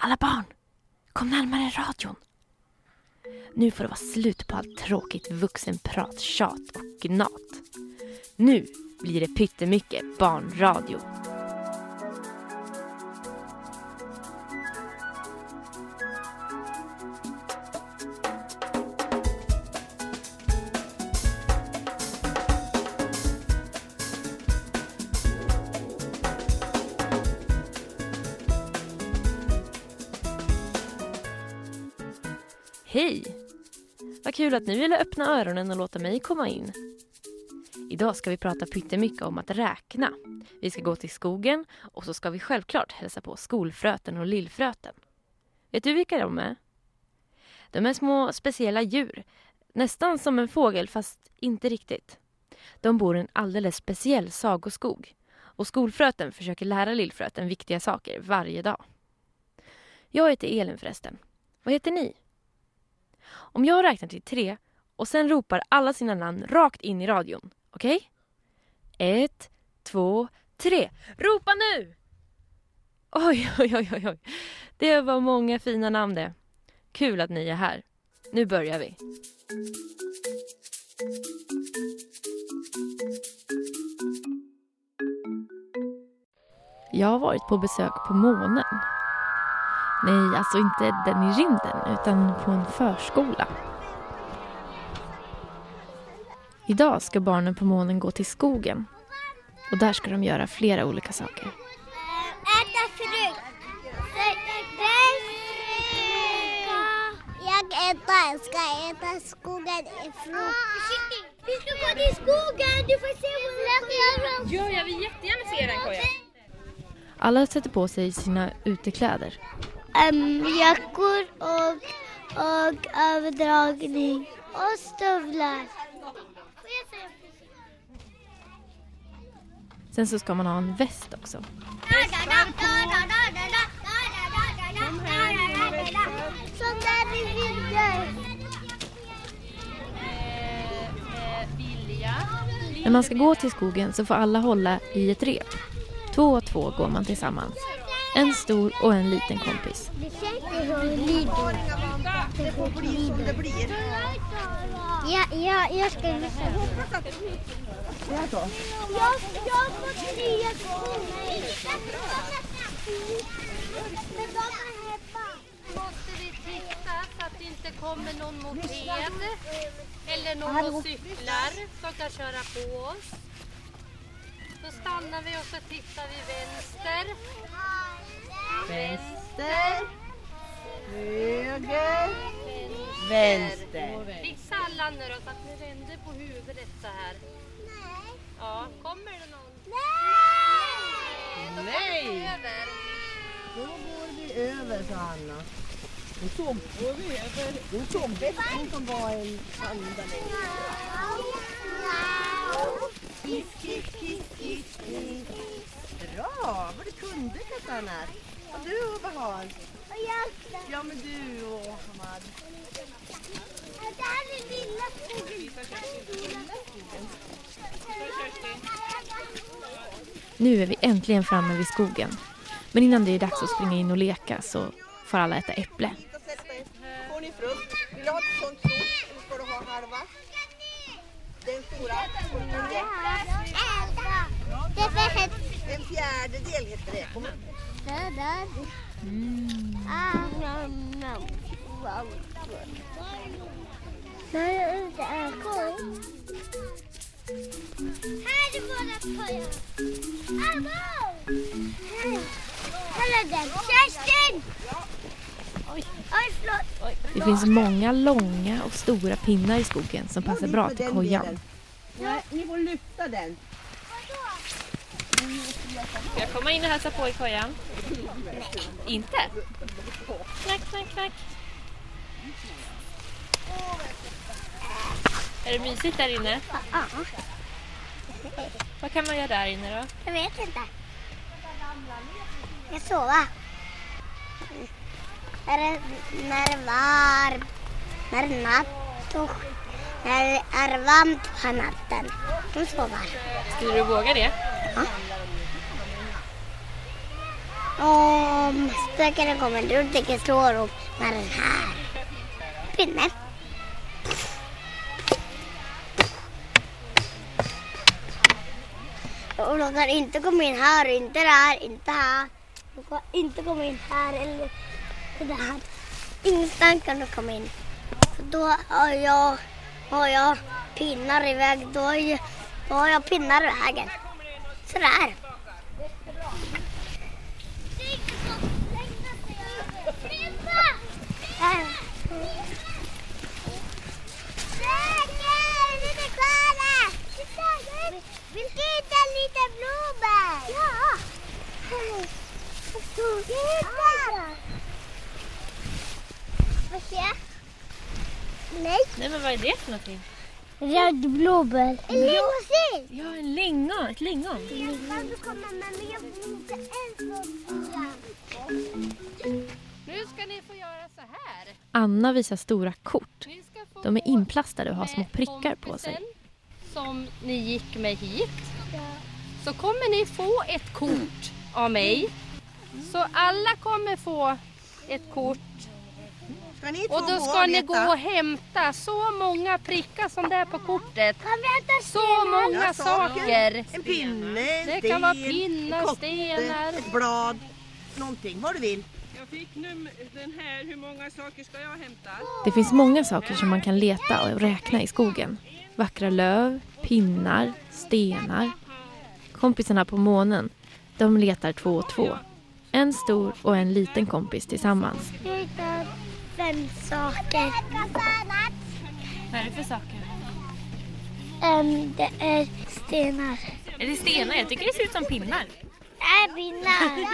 Alla barn, kom närmare radion. Nu får det vara slut på allt tråkigt vuxenprat, tjat och gnat. Nu blir det pyttemycket barnradio. Hej! Vad kul att ni ville öppna öronen och låta mig komma in. Idag ska vi prata pyttemycket om att räkna. Vi ska gå till skogen och så ska vi självklart hälsa på skolfröten och lillfröten. Vet du vilka de är? De är små speciella djur. Nästan som en fågel fast inte riktigt. De bor i en alldeles speciell sagoskog. Och skolfröten försöker lära lillfröten viktiga saker varje dag. Jag heter Elin förresten. Vad heter ni? Om jag räknar till tre och sen ropar alla sina namn rakt in i radion. Okej? Okay? Ett, två, tre. Ropa nu! Oj, oj, oj, oj, oj. Det var många fina namn det. Kul att ni är här. Nu börjar vi. Jag har varit på besök på månen. Nej, alltså inte den i rymden, utan på en förskola. Idag ska barnen på månen gå till skogen. Och där ska de göra flera olika saker. Äta frukt. Jag äta, ska äta skogen i frukt. Vi ska gå till skogen, du får se vår Ja, jag vill jättegärna se den Koja. Alla sätter på sig sina utekläder. Um, jackor och, och överdragning och stövlar. Sen så ska man ha en väst också. Som där. När man ska gå till skogen så får alla hålla i ett rep. Två och två går man tillsammans. En stor och en liten kompis. Det får bli som det blir. Ja, ja, jag ska visa. Jag, jag har fått nya skor. Men de är hemma. Måste vi titta så att det inte kommer någon moped eller någon och cyklar som kan köra på oss. Då stannar vi och så tittar vi vänster. Vänster. Höger. Vänster. Visa alla nu då så att ni vänder på huvudet så här. Ja, kommer det någon? Då går Nej. vi över. Då går vi över, sa Anna. Hon såg, hon såg bäst som var en panda längre. Kiss, kiss, kiss, kiss, kiss. Bra, vad du kunde Katarina. Och jag Ja men du och Hamad. Det här är lilla skogen. Nu är vi äntligen framme vid skogen. Men innan det är dags att springa in och leka så får alla äta äpple. Får ni frukt? Vill du ha ett sånt stort eller ska du ha halva? Den stora? Det är för ett En fjärdedel heter det. Kom igen. Där. När jag inte är kort. Här är våra pojkar. Här. Kolla den. Kerstin! Oj, oj förlåt. Det finns många långa och stora pinnar i skogen som passar bra till kojan. Ni får lyfta den. Ska jag komma in och hälsa på i kojan? Inte? Knack, knack, knack. Är det mysigt där inne? Ja, Vad kan man göra där inne då? jag vet inte. Jag sova. När det, när det är varmt, när det är natt och när det är varmt på natten. De sover. Skulle du våga det? Ja. Om spökena kommer, då tänker jag slå dem med den här pinnen. Och de kan inte komma in här, inte där, inte här. De kan inte komma in här eller där. Ingenstans kan de komma in. Så då har jag, har jag pinnar i väg. Då har jag, då har jag pinnar i vägen. Sådär. Här. Vill du hitta en liten blåbär? Ja. Titta! Får se? Nej. Nej men vad är det för någonting? Röd blåbär. En limousin! Ja, en lingon. Ett lingon. Komma med? Jag vill inte. Nu ska ni få göra så här. Anna visar stora kort. De är inplastade och har små prickar på sig. Som ni gick med hit. Så kommer ni få ett kort av mig. Så alla kommer få ett kort. Ska ni två Och då ska ni gå och hämta så många prickar som det är på kortet. Kan vi hämta Så många Ja, saker. En pinne, en Det sten, kan vara pinnar, kotte, stenar. ett blad, någonting, vad du vill. Jag fick num- den här, hur många saker ska jag hämta? Det finns många saker som man kan leta och räkna i skogen. Vackra löv, pinnar, stenar. Kompisarna på månen, de letar två och två. En stor och en liten kompis tillsammans. Jag fem saker. Vad är det för saker? Um, det är stenar. Är det stenar? Jag tycker det ser ut som pinnar. Nej, pinnar.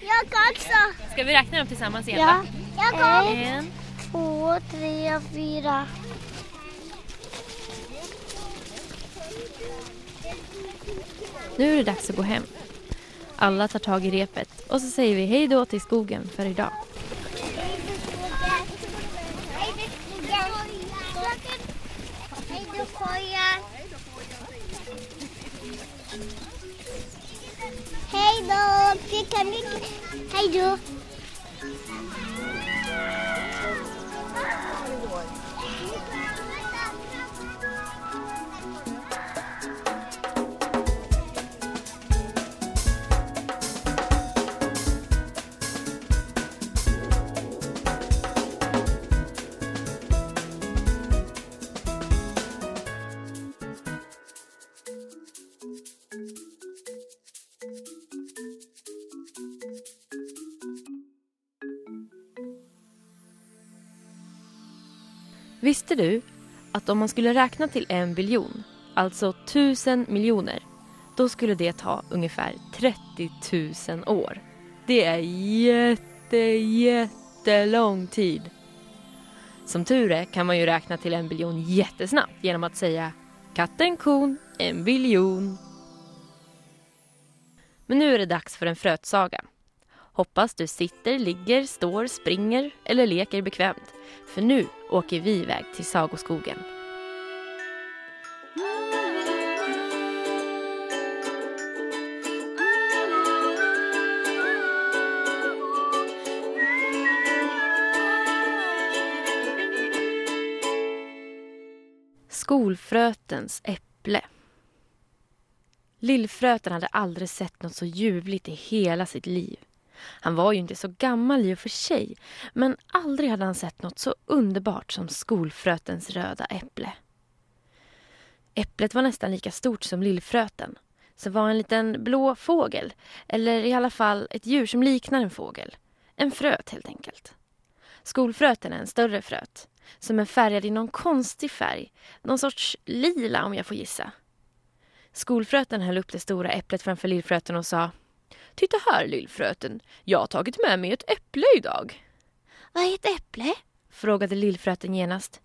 Jag kan också. Ska vi räkna dem tillsammans igen Ja. Jag kan. En, Två, tre, fyra. Nu är det dags att gå hem. Alla tar tag i repet och så säger vi hej då till skogen för idag. Hej då Koja. Hej då. Peka mycket. Visste du att om man skulle räkna till en biljon, alltså tusen miljoner, då skulle det ta ungefär 30 000 år. Det är jätte, jättelång tid. Som tur är kan man ju räkna till en biljon jättesnabbt genom att säga katten, kon, en biljon. Men nu är det dags för en frötsaga. Hoppas du sitter, ligger, står, springer eller leker bekvämt. För nu åker vi iväg till Sagoskogen. Skolfrötens äpple. Lillfröten hade aldrig sett något så ljuvligt i hela sitt liv. Han var ju inte så gammal i och för sig, men aldrig hade han sett något så underbart som skolfrötens röda äpple. Äpplet var nästan lika stort som lillfröten, Så var en liten blå fågel, eller i alla fall ett djur som liknar en fågel. En fröt helt enkelt. Skolfröten är en större fröt, som är färgad i någon konstig färg, någon sorts lila om jag får gissa. Skolfröten höll upp det stora äpplet framför lillfröten och sa Titta här lillfröten, jag har tagit med mig ett äpple idag. Vad är ett äpple? frågade lillfröten genast.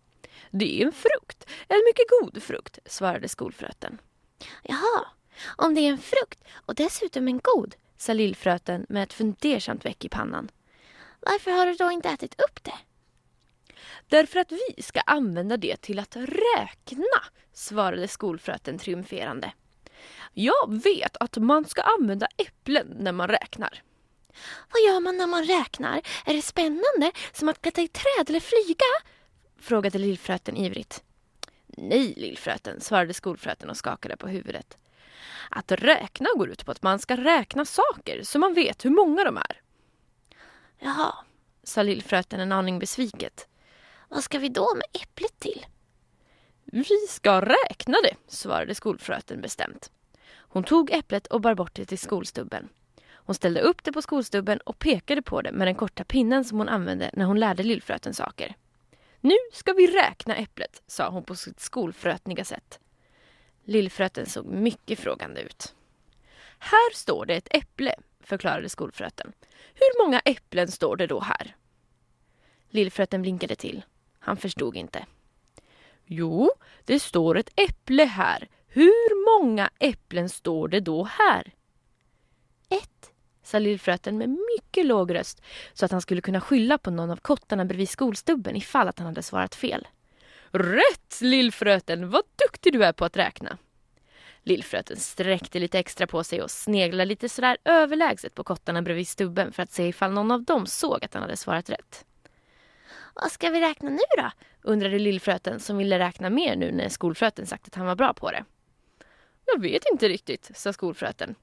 Det är en frukt, en mycket god frukt, svarade skolfröten. Jaha, om det är en frukt och dessutom en god, sa lillfröten med ett fundersamt veck i pannan. Varför har du då inte ätit upp det? Därför att vi ska använda det till att räkna, svarade skolfröten triumferande. Jag vet att man ska använda äpplen när man räknar. Vad gör man när man räknar? Är det spännande som att klättra i träd eller flyga? frågade lillfröten ivrigt. Nej, lillfröten, svarade skolfröten och skakade på huvudet. Att räkna går ut på att man ska räkna saker så man vet hur många de är. Jaha, sa lillfröten en aning besviket. Vad ska vi då med äpplet till? Vi ska räkna det, svarade skolfröten bestämt. Hon tog äpplet och bar bort det till skolstubben. Hon ställde upp det på skolstubben och pekade på det med den korta pinnen som hon använde när hon lärde lillfröten saker. Nu ska vi räkna äpplet, sa hon på sitt skolfrötniga sätt. Lillfröten såg mycket frågande ut. Här står det ett äpple, förklarade skolfröten. Hur många äpplen står det då här? Lillfröten blinkade till. Han förstod inte. Jo, det står ett äpple här. Hur många äpplen står det då här? Ett, sa lillfröten med mycket låg röst så att han skulle kunna skylla på någon av kottarna bredvid skolstubben ifall att han hade svarat fel. Rätt lillfröten, vad duktig du är på att räkna. Lillfröten sträckte lite extra på sig och sneglade lite sådär överlägset på kottarna bredvid stubben för att se ifall någon av dem såg att han hade svarat rätt. Vad ska vi räkna nu då? undrade lillfröten som ville räkna mer nu när skolfröten sagt att han var bra på det. Jag vet inte riktigt, sa skolfröten.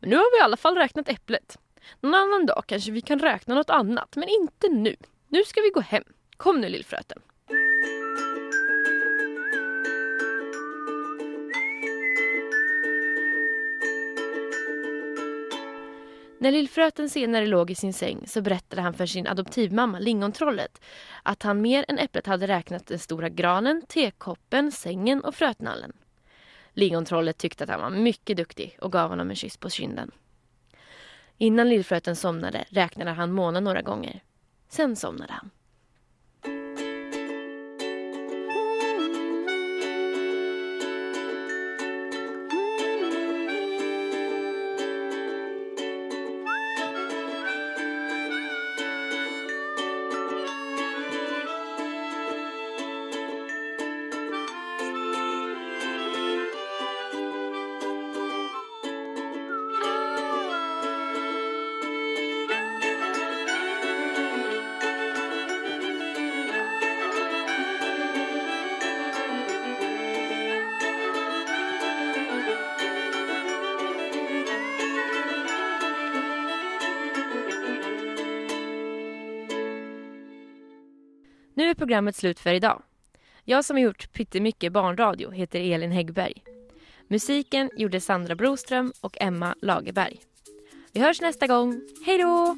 Men nu har vi i alla fall räknat äpplet. Någon annan dag kanske vi kan räkna något annat, men inte nu. Nu ska vi gå hem. Kom nu lillfröten. När lillfröten senare låg i sin säng så berättade han för sin adoptivmamma Lingontrollet att han mer än äpplet hade räknat den stora granen, tekoppen, sängen och frötnallen. Lingontrollet tyckte att han var mycket duktig och gav honom en kyss på kinden. Innan lillfröten somnade räknade han månen några gånger. Sen somnade han. Programmet slut för idag. Jag som har gjort pyttemycket barnradio heter Elin Häggberg. Musiken gjorde Sandra Broström och Emma Lagerberg. Vi hörs nästa gång. Hej då!